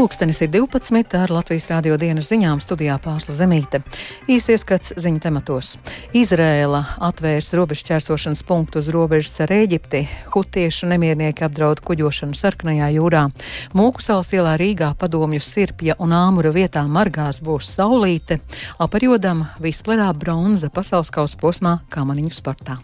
Pulkstenis ir 12. ar Latvijas rādio dienas ziņām studijā Pārsla Zemīte. Īsts ieskats ziņu tematos. Izrēla atvērs robežu ķērsošanas punktu uz robežas ar Ēģipti. Hutiešu nemiernieki apdraud kuģošanu Sarknajā jūrā. Mūkusals ielā Rīgā padomju sirpja un āmura vietā margās būs saulīte. Aparjodam Vislerā bronza pasaules kausa posmā kamaniņu sportā.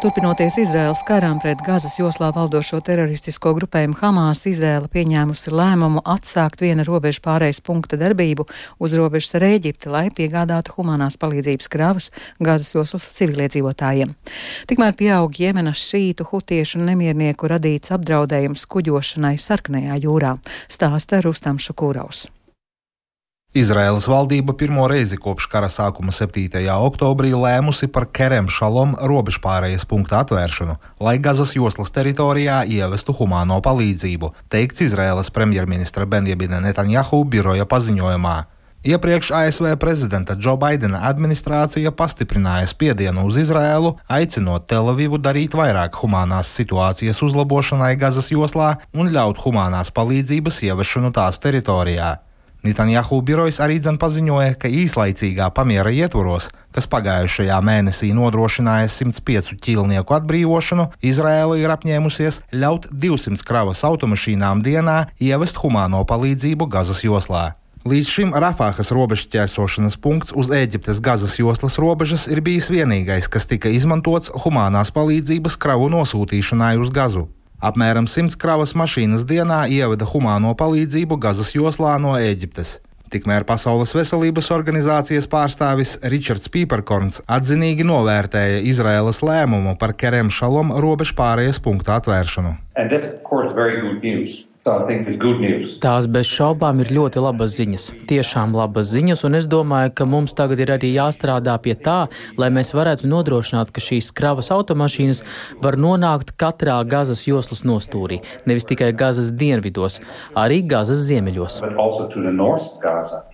Turpinoties Izraels karām pret Gazas joslā valdošo teroristisko grupējumu Hamas, Izraela pieņēmusi lēmumu atsākt viena robeža pārējais punkta darbību uz robežas ar Ēģipti, lai piegādātu humanās palīdzības kravas Gazas joslas civiliedzīvotājiem. Tikmēr pieaug Jemenas šītu, hutiešu nemiernieku radīts apdraudējums kuģošanai Sarkanajā jūrā, stāsta Rustam Šukūraus. Izraēlas valdība pirmo reizi kopš kara sākuma 7. oktobrī lēmusi par Kerem Šalom robežpārējas punktu atvēršanu, lai Gazas joslas teritorijā ievestu humāno palīdzību, teikts Izraēlas premjerministra Benjamina Netanjahu biroja paziņojumā. Iepriekš ASV prezidenta Džo Baidena administrācija pastiprināja spiedienu uz Izraēlu, aicinot Telavivu darīt vairāk humanās situācijas uzlabošanai Gazas joslā un ļaut humanās palīdzības ieviešanu tās teritorijā. Netanjahu birojs arī dzen paziņoja, ka īslaicīgā pamiera ietvaros, kas pagājušajā mēnesī nodrošināja 105 ķīlnieku atbrīvošanu, Izraēla ir apņēmusies ļaut 200 kravas automašīnām dienā ievest humāno palīdzību Gazas joslā. Līdz šim Rafāhas robežas ķērsošanas punkts uz Eģiptes Gazas joslas robežas ir bijis vienīgais, kas tika izmantots humanās palīdzības kravu nosūtīšanai uz Gazu. Apmēram 100 kravas mašīnas dienā ievada humāno palīdzību Gazas joslā no Ēģiptes. Tikmēr Pasaules veselības organizācijas pārstāvis Ričards Pīperkorns atzinīgi novērtēja Izraēlas lēmumu par Kerem Šalom robežu pārējas punktu atvēršanu. Tās bez šaubām ir ļoti labas ziņas. Tiešām labas ziņas, un es domāju, ka mums tagad ir arī jāstrādā pie tā, lai mēs varētu nodrošināt, ka šīs kravas automašīnas var nonākt katrā Gazas joslas nostūrī. Nevis tikai Gazas dienvidos, arī Gazas ziemeļos.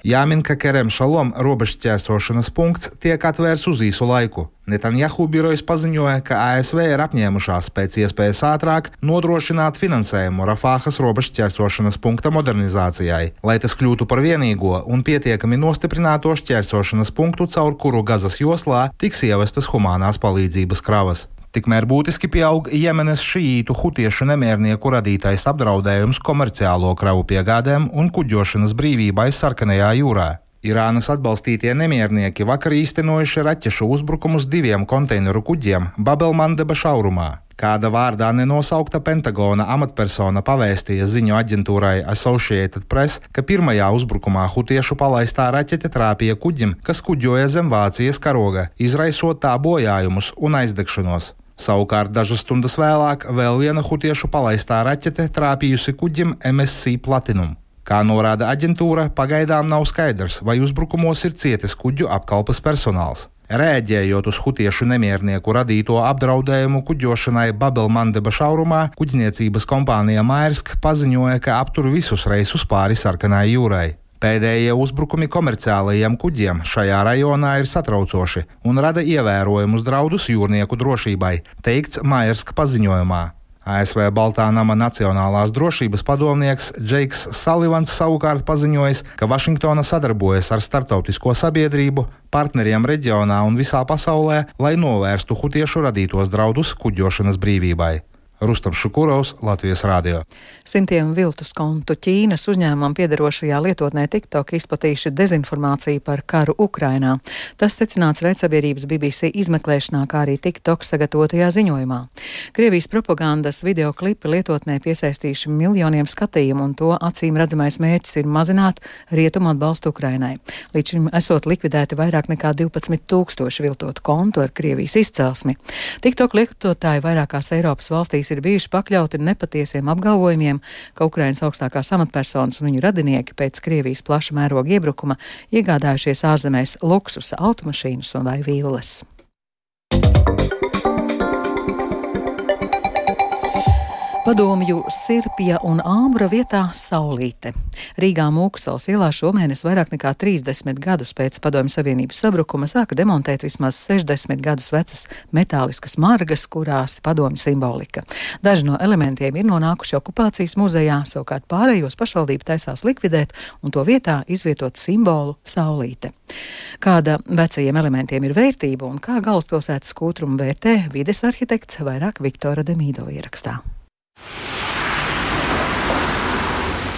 Jāmin, ka Kerem Šalom robežu ķērsošanas punkts tiek atvērts uz īsu laiku. Netanjahu birojas paziņoja, ka ASV ir apņēmušās pēc iespējas ātrāk nodrošināt finansējumu Rafāhas robežu ķērsošanas punkta modernizācijai, lai tas kļūtu par vienīgo un pietiekami nostiprināto šķērsošanas punktu, caur kuru Gazas joslā tiks ievestas humanās palīdzības kravas. Tikmēr būtiski pieaug Jemenes šīītu hutiešu nemiernieku radītais apdraudējums komerciālo kravu piegādēm un kuģošanas brīvībai Sarkanajā jūrā. Irānas atbalstītie nemiernieki vakar īstenojuši raķešu uzbrukumus diviem konteineru kuģiem Babelmandeba šaurumā. Kāda vārdā nenosaukta Pentagona amatpersona pavēstīja ziņu aģentūrai Associated Press, ka pirmajā uzbrukumā hutiešu palaistā raķete trāpīja kuģim, kas kuģoja zem Vācijas karoga, izraisot tā bojājumus un aizdegšanos. Savukārt dažas stundas vēlāk vēl viena hutiešu palaistā raķete trāpījusi kuģim MSC Platinum. Kā norāda aģentūra, pagaidām nav skaidrs, vai uzbrukumos ir cietis kuģu apkalpes personāls. Rēģējot uz hutiešu nemiernieku radīto apdraudējumu kuģošanai Babelmandeba šaurumā, kuģniecības kompānija Mairsk paziņoja, ka aptur visus reisus pāri sarkanai jūrai. Pēdējie uzbrukumi komerciālajiem kuģiem šajā rajonā ir satraucoši un rada ievērojumus draudus jūrnieku drošībai, teikts Mairska paziņojumā. ASV Baltā nama Nacionālās drošības padomnieks Džeiks Salivans savukārt paziņojis, ka Vašingtona sadarbojas ar starptautisko sabiedrību, partneriem reģionā un visā pasaulē, lai novērstu hutiešu radītos draudus kuģošanas brīvībai. Rustam Šukurovs, Latvijas Rādio. Simtiem viltus kontu Ķīnas uzņēmumam piedarošajā lietotnē TikTok izplatījuši dezinformāciju par karu Ukrainā. Tas secināts raidsabiedrības BBC izmeklēšanā, kā arī TikTok sagatavotajā ziņojumā. Krievijas propagandas video klipi lietotnē piesaistījuši miljoniem skatījumu, un to acīm redzamais mērķis ir mazināt rietumu atbalstu Ukrainai. Līdz šim esot likvidēti vairāk nekā 12 tūkstoši viltotu kontu ar Krievijas izcelsmi. TikTok lietotāji vairākās Eiropas valstīs valstīs ir bijuši pakļauti nepatiesiem apgalvojumiem, ka Ukrainas augstākās amatpersonas un viņu radinieki pēc Krievijas plaša mēroga iebrukuma iegādājušies ārzemēs luksusa automašīnas un vai villas. Padomju Sirpja un Āmra vietā Saulīte. Rīgā Mūksals ielā šomēnes vairāk nekā 30 gadus pēc Padomju Savienības sabrukuma sāka demontēt vismaz 60 gadus vecas metāliskas margas, kurās padomju simbolika. Daži no elementiem ir nonākuši okupācijas muzejā, savukārt pārējos pašvaldība taisās likvidēt un to vietā izvietot simbolu Saulīte. Kāda vecajiem elementiem ir vērtība un kā galvaspilsētas kūtrumu vērtē vides arhitekts vairāk Viktora Demīdo ierakstā. you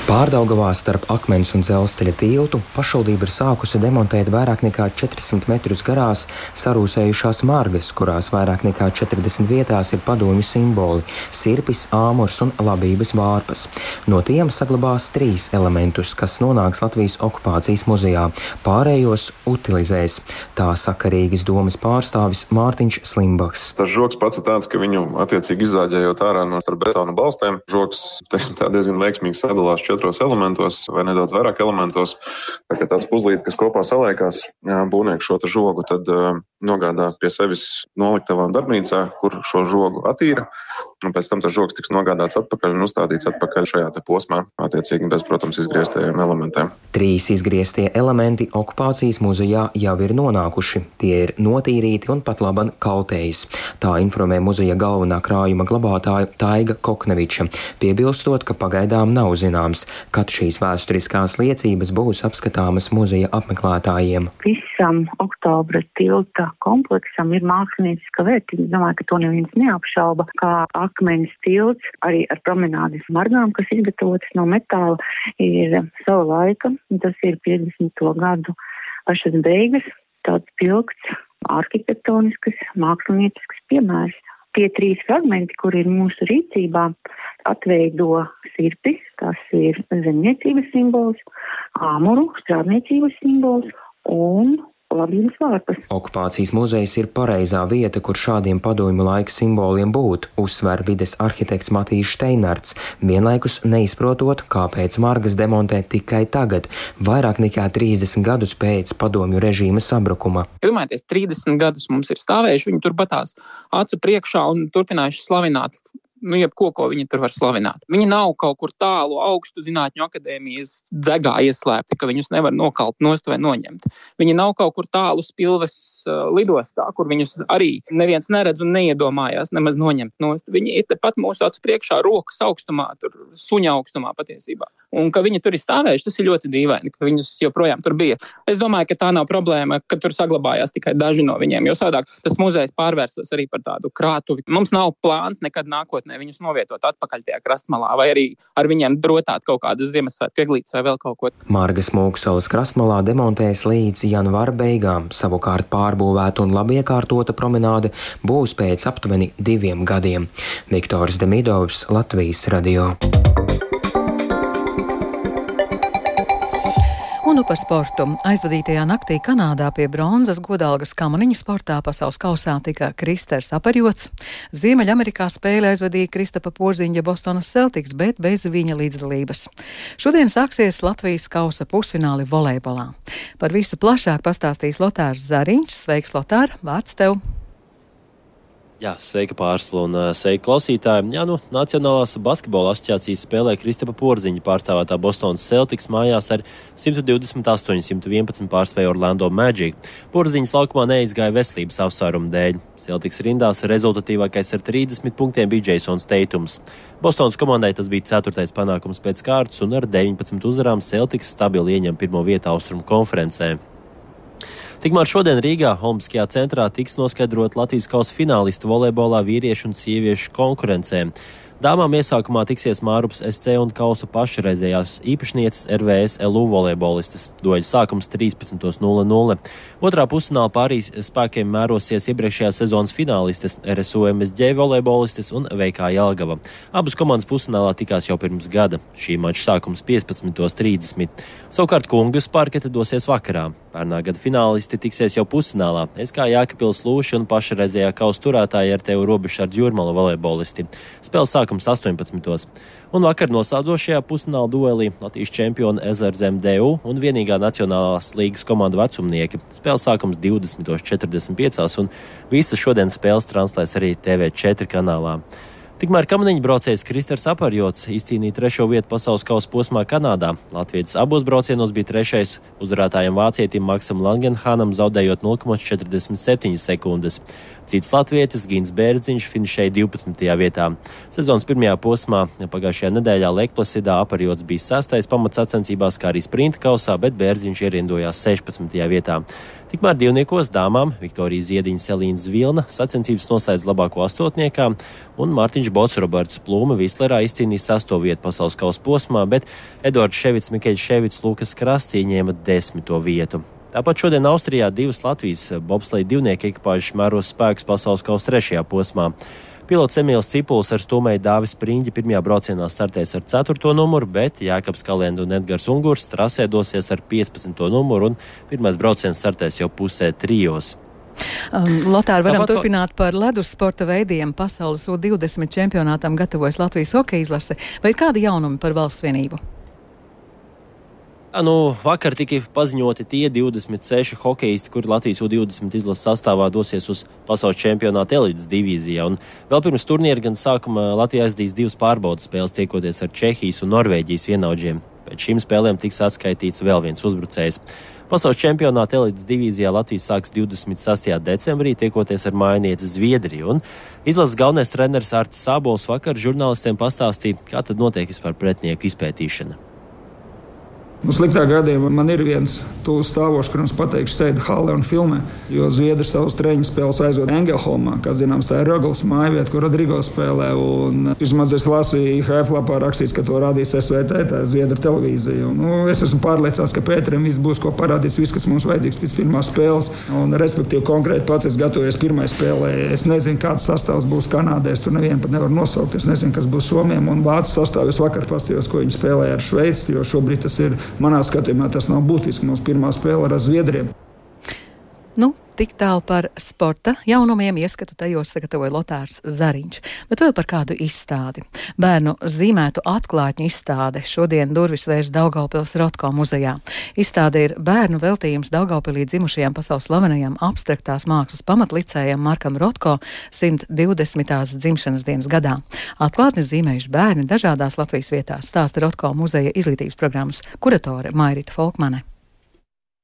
Pārdaugavā starp akmens un dzelzceļa tiltu pašvaldība ir sākusi demontēt vairāk nekā 400 metrus garās sarūsējušās margas, kurās vairāk nekā 40 vietās ir padomju simboli - sirpis, āmurs un labības vārpas. No tiem saglabās trīs elementus, kas nonāks Latvijas okupācijas muzejā, pārējos utilizēs. Tā saka Rīgas domas pārstāvis Mārtiņš Slimbaks. Tas žoks pats ir tāds, ka viņu attiecīgi izzāģējot ārā no starp betona balstiem, žoks teiksim, diezgan veiksmīgi sadalās četros elementos vai nedaudz vairāk elementos. Tā kā tāds puzlīte, kas kopā saliekās, būvnieks šo žogu tad nogādā pie sevis noliktavā un darbnīcā, kur šo žogu attīra. Un pēc tam tas žogs tiks nogādāts atpakaļ un uzstādīts atpakaļ šajā posmā, attiecīgi bez, protams, izgrieztajiem elementiem. Trīs izgrieztie elementi okupācijas muzejā jau ir nonākuši. Tie ir notīrīti un pat laban kaltējas. Tā informē muzeja galvenā krājuma glabātāja Taiga Kokneviča, piebilstot, ka pagaidām nav zināms, kad šīs vēsturiskās liecības būs apskatāmas muzeja apmeklētājiem. Visam oktobra tilta kompleksam ir mākslinieca vērtība. Domāju, ka to neviens neapšauba, kā akmeņa tilts arī ar promenādes margām, kas izgatavotas no metāla, ir sava laika. Tas ir 50. gadu pašas beigas, tāds pilgts arhitektonisks, māksliniecisks piemērs. Tie trīs fragmenti, kur ir mūsu rīcībā, atveido sirpi, tas ir zemniecības simbols, āmuru, strādniecības simbols un labības vārpas. Okupācijas muzejs ir pareizā vieta, kur šādiem padomju laika simboliem būt, uzsver vides arhitekts Matīs Steinarts, vienlaikus neizprotot, kāpēc margas demontē tikai tagad, vairāk nekā 30 gadus pēc padomju režīma sabrukuma. Iedomājieties, 30 gadus mums ir stāvējuši, viņi turpatās acu priekšā un turpinājuši slavināt nu, jebko, ko viņi tur var slavināt. Viņi nav kaut kur tālu augstu zinātņu akadēmijas dzegā ieslēpti, ka viņus nevar nokalt nost vai noņemt. Viņi nav kaut kur tālu spilves uh, lidostā, kur viņus arī neviens neredz un neiedomājās nemaz noņemt nost. Viņi ir tepat mūsu acu priekšā, rokas augstumā, tur suņa augstumā patiesībā. Un ka viņi tur ir stāvējuši, tas ir ļoti dīvaini, ka viņus joprojām tur bija. Es domāju, ka tā nav problēma, ka tur saglabājās tikai daži no viņiem, jo savādāk tas muzejs pārvērstos arī par tādu krātuvi. Mums nav plāns nekad nākotnē nākotnē viņus novietot atpakaļ tajā krastmalā, vai arī ar viņiem drotāt kaut kādas Ziemassvētku eglītes vai vēl kaut ko. Margas Mūksolas krastmalā demontēs līdz janvāra beigām, savukārt pārbūvēta un labi iekārtota promenāde būs pēc aptuveni diviem gadiem. Viktors Demidovs, Latvijas radio. Nu par sportu. Aizvadītajā naktī Kanādā pie bronzas godalgas kamaniņu sportā pasaules kausā tika Kristers Aparjots. Ziemeļamerikā spēle aizvadīja Kristapa Porziņa Bostonas Celtics, bet bez viņa līdzdalības. Šodien sāksies Latvijas kausa pusfināli volejbolā. Par visu plašāk pastāstīs Lotārs Zariņš. Sveiks, Lotār! Vārds tev! Jā, sveika pārsla un sveika klausītāji. Jā, nu, Nacionālās basketbola asociācijas spēlē Kristapa Porziņa pārstāvētā Bostonas Celtics mājās ar 128-111 pārspēju Orlando Magic. Porziņas laukumā neizgāja veselības apsvērumu dēļ. Celtics rindās rezultatīvākais ar 30 punktiem bija Jasons Teitums. Bostonas komandai tas bija ceturtais panākums pēc kārtas un ar 19 uzvarām Celtics stabili ieņem pirmo vietu austrumu konferencē. Tikmēr šodien Rīgā, Olimpiskajā centrā, tiks noskaidrot Latvijas kausa finālistu volejbolā vīriešu un sieviešu konkurencēm. Dāmām iesākumā tiksies Mārupas SC un Kausa pašreizējās īpašnieces RVS LU volejbolistas. Doļa sākums 13.00. Otrā pusfinālā pārīs spēkiem mērosies iepriekšējās sezonas finālistes RSU MSG volejbolistes un VK Jelgava. Abas komandas pusfinālā tikās jau pirms gada. Šī mača sākums 15.30. Savukārt kungus parkete dosies vakarā. Pērnā gada finālisti tiksies jau pusfinālā. Es kā Jākapils Lūši un pašreizējā kausa turētāja ar tevi Robišārdu Jurmala volejbolisti. Spēles sākums 18. Un vakar noslēdzošajā pusfināla duelī Latvijas čempioni Ezerzem DU un vienīgā Nacionālās līgas komanda vecumnieki. Spēles sākums 20.45. un visas šodienas spēles translēs arī TV4 kanālā. Tikmēr kamaniņu braucējs Kristers Aparjots izcīnīja trešo vietu pasaules kausa posmā Kanādā. Latvijas abos braucienos bija trešais uzvarētājiem vācietim Maksam Langenhānam, zaudējot 0,47 sekundes. Cits latvietis Gins Bērziņš finišēja 12. vietā. Sezonas pirmajā posmā pagājušajā nedēļā Lekplasidā Aparjots bija sastais pamats sacensībās, kā arī sprinta kausā, bet Bērziņš ierindojās 16. vietā. Tikmēr divniekos dāmām Viktorija Ziediņa, Selīna Zvilna sacensības noslēdz labāko astotniekā, un Mārtiņš Bots Roberts Plūma Vislerā izcīnīja sasto vietu pasaules kausa posmā, bet Edvards Ševits, Mikeļs Ševits, Lukas Krastī ņēma desmito vietu. Tāpat šodien Austrijā divas Latvijas bobsleja divnieku ekipāžas mēros spēkus pasaules kausa trešajā posmā. Pilots Emīls Cipuls ar stūmēju Dāvis Spriņģi pirmajā braucienā startēs ar 4. numuru, bet Jākaps Kalenda un Edgars Ungurs trasē dosies ar 15. numuru un pirmais brauciens startēs jau pusē trijos. Um, Lotāri, varam Tāpat... turpināt par ledus sporta veidiem. Pasaules U20 čempionātam gatavojas Latvijas hokeja izlase. Vai ir kādi jaunumi par valsts vienību? Nu, vakar tika paziņoti tie 26 hokeisti, kuri Latvijas U-20 izlases sastāvā dosies uz pasaules čempionāta elites divīzijā. Un vēl pirms turnīra gan sākuma Latvija aizdīs divas pārbaudas spēles, tiekoties ar Čehijas un Norvēģijas vienaudžiem. Pēc šīm spēlēm tiks atskaitīts vēl viens uzbrucējs. Pasaules čempionāta elites divīzijā Latvijas sāks 26. decembrī, tiekoties ar mājinieci Zviedriju. Izlases galvenais treneris Artis Sābols vakar žurnālistiem pastāstīja, kā tad notiek vispār pretinieku izpētīšana. Nu, sliktā gadījumā man ir viens tūs stāvošs, kurš pateikts, sēž halē un filmē. Jo Zviedrijas savus treniņu spēles aizved Engelholmā, kā zināms, tā ir Rogals mājvieta, kur Rodrigo spēlē. Un, vismaz es lasīju Heflapā rakstīts, ka to radīs SVT, tā ir Zviedru televīzija. Un, nu, es esmu pārliecināts, ka Pēterim viss būs ko parādīt, viss, kas mums vajadzīgs pēc pirmās spēles. Un, respektīvi, konkrēti pats es gatavojos pirmajai spēlē. Es nezinu, kāds sastāvs būs Kanādē. Es tur nevienu pat nevaru nosaukt. Es nezinu, kas būs Somijam un Vācijas sastāvs. Es vakar paskatījos, ko viņi spēlēja ar Šveici, jo šobrīd tas ir Manā skatījumā tas nav būtiski. Mums pirmā spēle ar Zviedriem. Nu, Tik tālu par sporta jaunumiem ieskatu tajos sagatavoja Lotārs Zariņš, bet vēl par kādu izstādi. Bērnu zīmētu atklātņu izstāde šodien durvis vērs Daugaupils Rotko muzejā. Izstāde ir bērnu veltījums Daugaupilī dzimušajam pasaules slavenajam abstraktās mākslas pamatlicējam Markam Rotko 120. dzimšanas dienas gadā. Atklātni zīmējuši bērni dažādās Latvijas vietās, stāsta Rotko muzeja izglītības programmas kuratore Mairita Folkmane.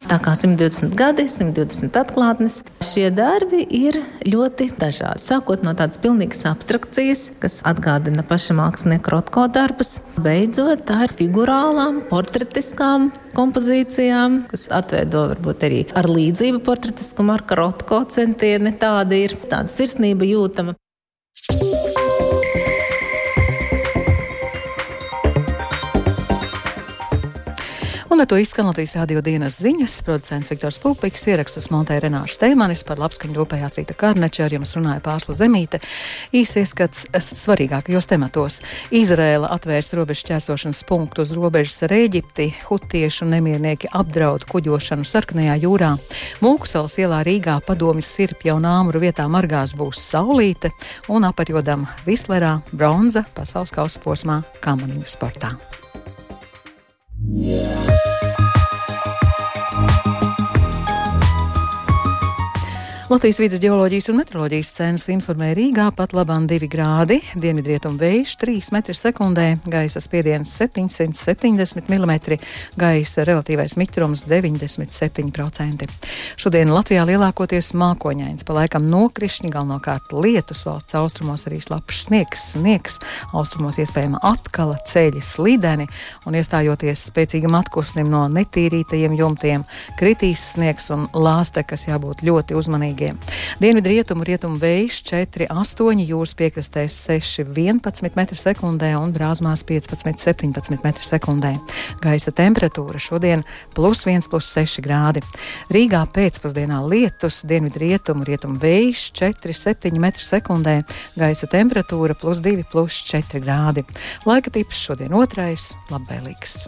Tā kā 120 gadi, 120 atklātnes, šie darbi ir ļoti dažādi. Sākot no tādas pilnīgas abstrakcijas, kas atgādina paša mākslinieka Rotko darbus, beidzot ar figurālām, portretiskām kompozīcijām, kas atveido varbūt arī ar līdzību portretiskumu ar Rotko centieni. Tāda ir tāda sirsnība jūtama. Un ar to izskan Latvijas radio dienas ziņas. Producents Viktors Pupiks ierakstus montē Renāšu Steimanis par labskaņu rūpējās Rīta Karneča, ar jums runāja Pārsla Zemīte. Īsi ieskats svarīgākajos tematos. Izrēla atvērs robežu ķērsošanas punktu uz robežas ar Eģipti, hutiešu nemiernieki apdraud kuģošanu sarkanajā jūrā. Mūkusals ielā Rīgā padomjas sirpja un āmuru vietā margās būs saulīte un aparjodam Vislerā bronza pasaules kausa posmā kamaniņu sportā. Yeah. Latvijas vidas geoloģijas un meteoroloģijas centrs informē Rīgā pat labāk 2 grādi, dienvidrietumu vējš 3 m2, gaisa spiediens 770 mm, gaisa relatīvais mitrums 97%. Šodien Latvijā lielākoties mākoņains, pa laikam nokrišņi, galvenokārt lietus valsts austrumos arī slapjš sniegs, sniegs, austrumos iespējama atkala, ceļi slideni un iestājoties spēcīgam atkusnim no netīrītajiem jumtiem, kritīs sniegs un lāste, kas jābūt ļoti uzmanīgi spēkiem. Dienvidu rietumu rietumu vējš 4, 8, jūras piekrastēs 6, 11 m2 un brāzmās 15, 17 m2. Gaisa temperatūra šodien plus 1, plus 6 grādi. Rīgā pēcpusdienā lietus, dienvidu rietumu rietumu vējš 4, 7 m2, gaisa temperatūra plus 2, plus 4 grādi. Laika tips šodien otrais - labvēlīgs.